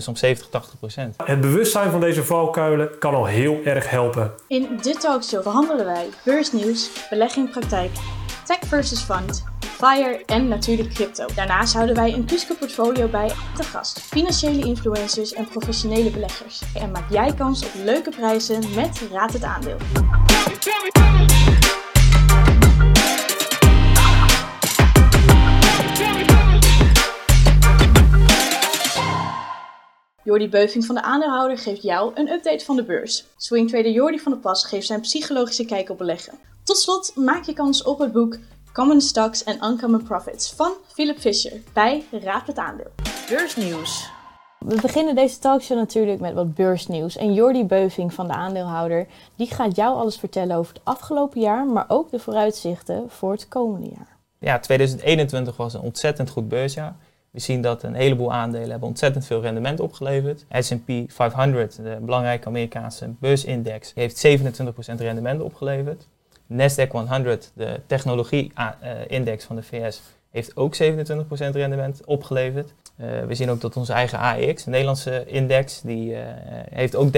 soms 70, 80 procent. Het bewustzijn van deze valkuilen kan al heel erg helpen. In dit talkshow behandelen wij beursnieuws, belegging praktijk, tech versus fund, FIRE en natuurlijk crypto. Daarnaast houden wij een Cusco portfolio bij te gast, financiële influencers en professionele beleggers. En maak jij kans op leuke prijzen met Raad het Aandeel. Jordi Beuving van de aandeelhouder geeft jou een update van de beurs. Swingtrader Jordi van der Pas geeft zijn psychologische kijk op beleggen. Tot slot maak je kans op het boek Common Stocks and Uncommon Profits van Philip Fisher bij Raad het Aandeel. Beursnieuws. We beginnen deze talkshow natuurlijk met wat beursnieuws. En Jordi Beuving van de aandeelhouder, die gaat jou alles vertellen over het afgelopen jaar, maar ook de vooruitzichten voor het komende jaar. Ja, 2021 was een ontzettend goed beursjaar. We zien dat een heleboel aandelen hebben ontzettend veel rendement opgeleverd. S&P 500, de belangrijke Amerikaanse beursindex, heeft 27% rendement opgeleverd. Nasdaq 100, de technologie-index van de VS, heeft ook 27% rendement opgeleverd. Uh, we zien ook dat onze eigen AEX, de Nederlandse index, die uh, heeft ook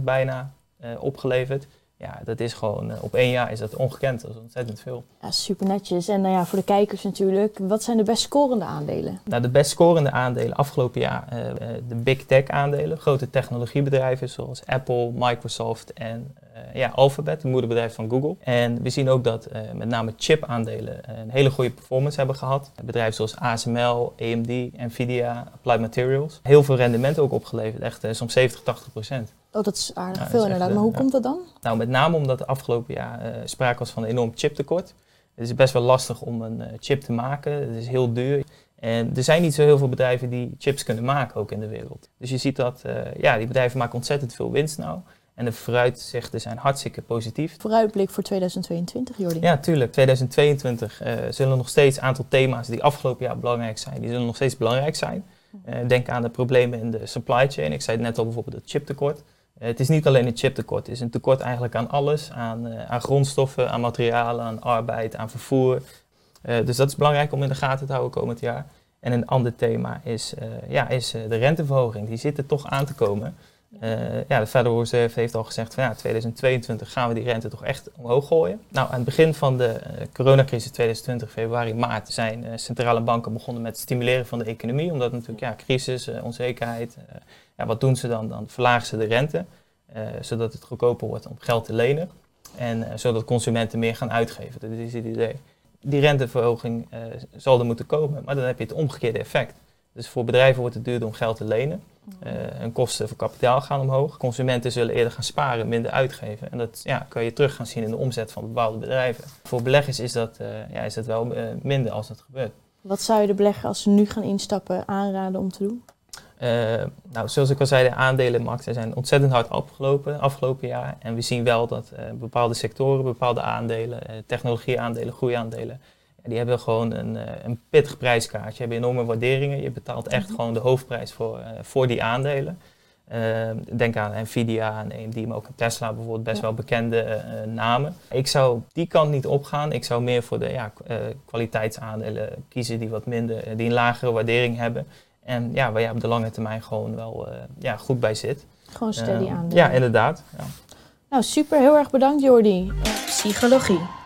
30% bijna opgeleverd ja, dat is gewoon, op één jaar is dat ongekend. Dat is ontzettend veel. Ja, super netjes. En nou ja, voor de kijkers natuurlijk, wat zijn de best scorende aandelen? Nou, de best scorende aandelen afgelopen jaar, uh, de big tech aandelen. Grote technologiebedrijven zoals Apple, Microsoft en uh, ja, Alphabet, het moederbedrijf van Google. En we zien ook dat uh, met name chip aandelen een hele goede performance hebben gehad. Bedrijven zoals ASML, AMD, Nvidia, Applied Materials. Heel veel rendement ook opgeleverd, echt soms 70, 80 procent. Oh, dat is aardig veel inderdaad. maar hoe komt dat dan? Nou, met name omdat de afgelopen jaar uh, sprake was van een enorm chiptekort. Het is best wel lastig om een uh, chip te maken. Het is heel duur. En er zijn niet zo heel veel bedrijven die chips kunnen maken, ook in de wereld. Dus je ziet dat uh, ja, die bedrijven maken ontzettend veel winst nou. En de vooruitzichten zijn hartstikke positief. Vooruitblik voor 2022, Jordi? Ja, tuurlijk. 2022 zullen nog steeds een aantal thema's die afgelopen jaar belangrijk zijn, die zullen nog steeds belangrijk zijn. denk aan de problemen in de supply chain. Ik zei het net al bijvoorbeeld het chiptekort. Het is niet alleen een chiptekort, het is een tekort eigenlijk aan alles. Aan, uh, aan grondstoffen, aan materialen, aan arbeid, aan vervoer. Uh, dus dat is belangrijk om in de gaten te houden komend jaar. En een ander thema is, uh, ja, is de renteverhoging. Die zit er toch aan te komen. Ja, de Federal Reserve heeft al gezegd van ja, 2022 gaan we die rente toch echt omhoog gooien. Nou, aan het begin van de coronacrisis 2020, februari, maart, zijn centrale banken begonnen met het stimuleren van de economie. Omdat natuurlijk ja, crisis, onzekerheid, ja, wat doen ze dan? Dan verlagen ze de rente, zodat het goedkoper wordt om geld te lenen. En zodat consumenten meer gaan uitgeven. Dat is het idee. Die renteverhoging zal er moeten komen, maar dan heb je het omgekeerde effect. Dus voor bedrijven wordt het duurder om geld te lenen. Hun kosten voor kapitaal gaan omhoog. Consumenten zullen eerder gaan sparen, minder uitgeven. En dat ja, kan je terug gaan zien in de omzet van bepaalde bedrijven. Voor beleggers is dat, ja, is dat wel minder als dat gebeurt. Wat zou je de belegger als ze nu gaan instappen aanraden om te doen? Uh, nou, zoals ik al zei, de aandelenmarkten zijn ontzettend hard opgelopen afgelopen jaar. En we zien wel dat uh, bepaalde sectoren, bepaalde aandelen, uh, technologieaandelen, groeiaandelen, die hebben gewoon een, een pittig prijskaartje. Je hebt enorme waarderingen. Je betaalt echt -hmm. gewoon de hoofdprijs voor, voor die aandelen. denk aan Nvidia en AMD, maar ook Tesla bijvoorbeeld, best ja. wel bekende namen. Ik zou die kant niet opgaan. Ik zou meer voor de ja, kwaliteitsaandelen kiezen die wat minder, die een lagere waardering hebben. En ja, waar je op de lange termijn gewoon wel ja, goed bij zit. Gewoon steady uh, aan. Ja, inderdaad. Ja. Nou, super. Heel erg bedankt, Jordi. Psychologie.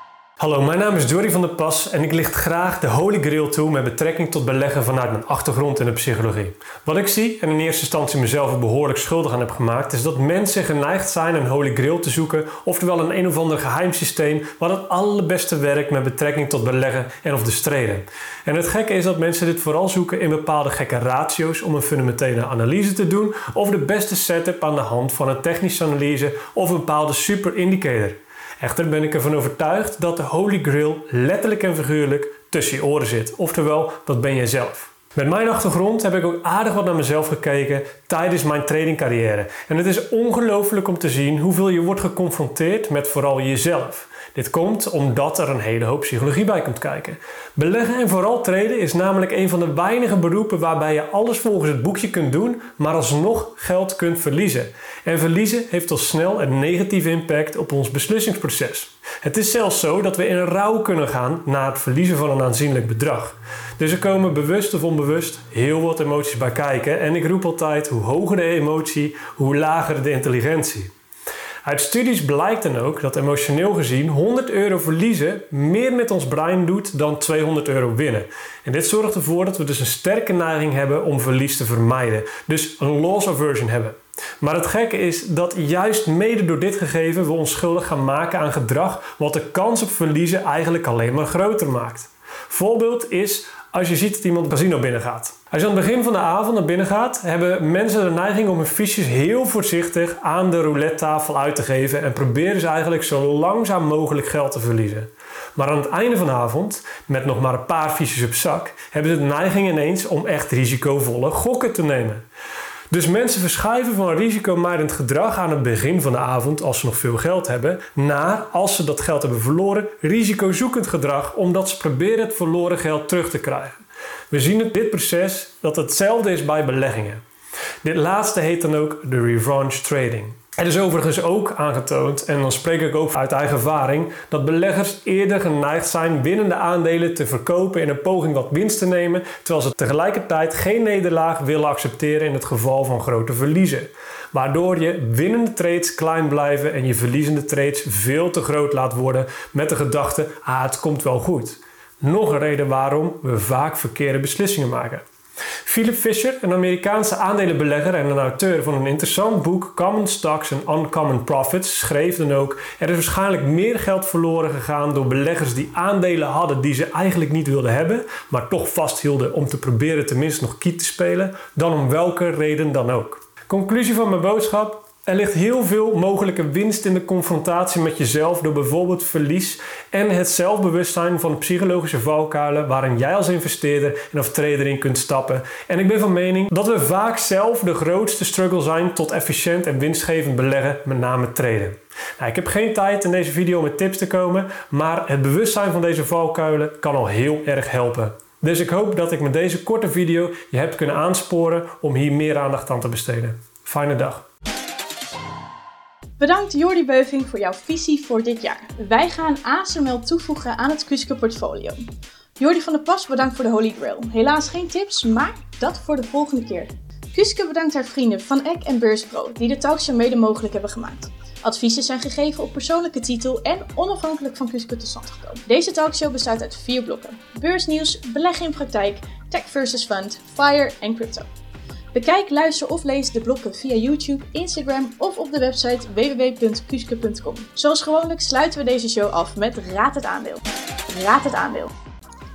Hallo, mijn naam is Jordi van der Pas en ik licht graag de Holy Grail toe met betrekking tot beleggen vanuit mijn achtergrond in de psychologie. Wat ik zie, en in eerste instantie mezelf er behoorlijk schuldig aan heb gemaakt, is dat mensen geneigd zijn een Holy Grail te zoeken, oftewel een een of ander geheim systeem wat het allerbeste werkt met betrekking tot beleggen en of de streden. En het gekke is dat mensen dit vooral zoeken in bepaalde gekke ratio's om een fundamentele analyse te doen of de beste setup aan de hand van een technische analyse of een bepaalde super indicator. Echter ben ik ervan overtuigd dat de Holy Grail letterlijk en figuurlijk tussen je oren zit. Oftewel, dat ben jij zelf. Met mijn achtergrond heb ik ook aardig wat naar mezelf gekeken tijdens mijn tradingcarrière. En het is ongelooflijk om te zien hoeveel je wordt geconfronteerd met vooral jezelf. Dit komt omdat er een hele hoop psychologie bij komt kijken. Beleggen en vooral traden is namelijk een van de weinige beroepen waarbij je alles volgens het boekje kunt doen, maar alsnog geld kunt verliezen. En verliezen heeft al snel een negatieve impact op ons beslissingsproces. Het is zelfs zo dat we in rouw kunnen gaan na het verliezen van een aanzienlijk bedrag. Dus er komen bewust of onbewust heel wat emoties bij kijken. En ik roep altijd: hoe hoger de emotie, hoe lager de intelligentie. Uit studies blijkt dan ook dat emotioneel gezien 100 euro verliezen meer met ons brein doet dan 200 euro winnen. En dit zorgt ervoor dat we dus een sterke neiging hebben om verlies te vermijden. Dus een loss aversion hebben. Maar het gekke is dat juist mede door dit gegeven we ons schuldig gaan maken aan gedrag wat de kans op verliezen eigenlijk alleen maar groter maakt. Voorbeeld is als je ziet dat iemand een casino binnengaat. Als je aan het begin van de avond naar binnen gaat, hebben mensen de neiging om hun fiches heel voorzichtig aan de roulette tafel uit te geven en proberen ze eigenlijk zo langzaam mogelijk geld te verliezen. Maar aan het einde van de avond, met nog maar een paar fiches op zak, hebben ze de neiging ineens om echt risicovolle gokken te nemen. Dus mensen verschuiven van risicomijdend gedrag aan het begin van de avond, als ze nog veel geld hebben, naar, als ze dat geld hebben verloren, risicozoekend gedrag, omdat ze proberen het verloren geld terug te krijgen. We zien in dit proces dat hetzelfde is bij beleggingen. Dit laatste heet dan ook de revenge trading. Het is overigens ook aangetoond, en dan spreek ik ook uit eigen ervaring, dat beleggers eerder geneigd zijn winnende aandelen te verkopen in een poging wat winst te nemen, terwijl ze tegelijkertijd geen nederlaag willen accepteren in het geval van grote verliezen. Waardoor je winnende trades klein blijven en je verliezende trades veel te groot laat worden met de gedachte: ah, het komt wel goed. Nog een reden waarom we vaak verkeerde beslissingen maken. Philip Fisher, een Amerikaanse aandelenbelegger en een auteur van een interessant boek Common Stocks and Uncommon Profits, schreef dan ook: Er is waarschijnlijk meer geld verloren gegaan door beleggers die aandelen hadden die ze eigenlijk niet wilden hebben, maar toch vasthielden om te proberen tenminste nog kiet te spelen, dan om welke reden dan ook. Conclusie van mijn boodschap: er ligt heel veel mogelijke winst in de confrontatie met jezelf door bijvoorbeeld verlies en het zelfbewustzijn van de psychologische valkuilen waarin jij als investeerder en of trader in kunt stappen. En ik ben van mening dat we vaak zelf de grootste struggle zijn tot efficiënt en winstgevend beleggen, met name traden. Nou, ik heb geen tijd in deze video met tips te komen, maar het bewustzijn van deze valkuilen kan al heel erg helpen. Dus ik hoop dat ik met deze korte video je heb kunnen aansporen om hier meer aandacht aan te besteden. Fijne dag. Bedankt Jordi Beuving voor jouw visie voor dit jaar. Wij gaan ASML toevoegen aan het Kuske portfolio. Jordi van der Pas bedankt voor de Holy Grail. Helaas geen tips, maar dat voor de volgende keer. Kuske bedankt haar vrienden Van Eck en Beurspro die de talkshow mede mogelijk hebben gemaakt. Adviezen zijn gegeven op persoonlijke titel en onafhankelijk van Kuske tot stand gekomen. Deze talkshow bestaat uit vier blokken. Beursnieuws, beleggen in praktijk, tech versus fund, fire en crypto. Bekijk, luister of lees de blokken via YouTube, Instagram of op de website www.kuske.com. Zoals gewoonlijk sluiten we deze show af met Raad het aandeel. Raad het aandeel.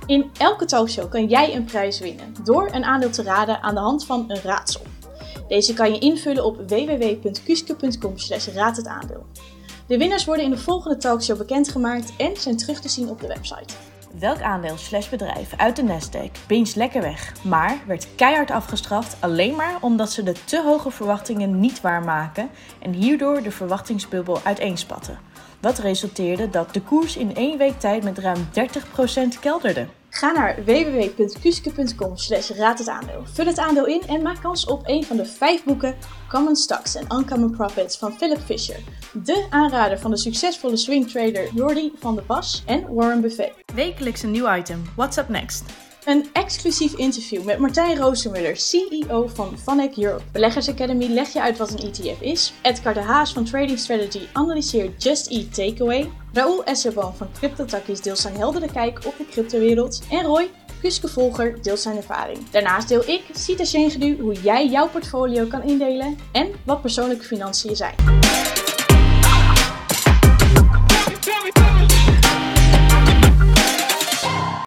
In elke talkshow kan jij een prijs winnen door een aandeel te raden aan de hand van een raadsel. Deze kan je invullen op www.kuske.com aandeel. De winnaars worden in de volgende talkshow bekendgemaakt en zijn terug te zien op de website. Welk aandeel slash bedrijf uit de Nasdaq pinch lekker weg, maar werd keihard afgestraft alleen maar omdat ze de te hoge verwachtingen niet waarmaken en hierdoor de verwachtingsbubbel uiteenspatten. Wat resulteerde dat de koers in één week tijd met ruim 30% kelderde. Ga naar www.kuske.com slash raad het aandeel. Vul het aandeel in en maak kans op een van de vijf boeken Common Stocks and Uncommon Profits van Philip Fisher. De aanrader van de succesvolle swingtrader Jordi van der Pas en Warren Buffett. Wekelijks een nieuw item. What's up next? Een exclusief interview met Martijn Roosemuller, CEO van Vanek Europe. Beleggers Academy leg je uit wat een ETF is. Edgar de Haas van Trading Strategy analyseert Just Eat Takeaway. Raoul Esserban van CryptoTakkies deelt zijn heldere kijk op de cryptowereld. En Roy, Kuske Volger, deelt zijn ervaring. Daarnaast deel ik, Sita Sjengedu, hoe jij jouw portfolio kan indelen en wat persoonlijke financiën zijn.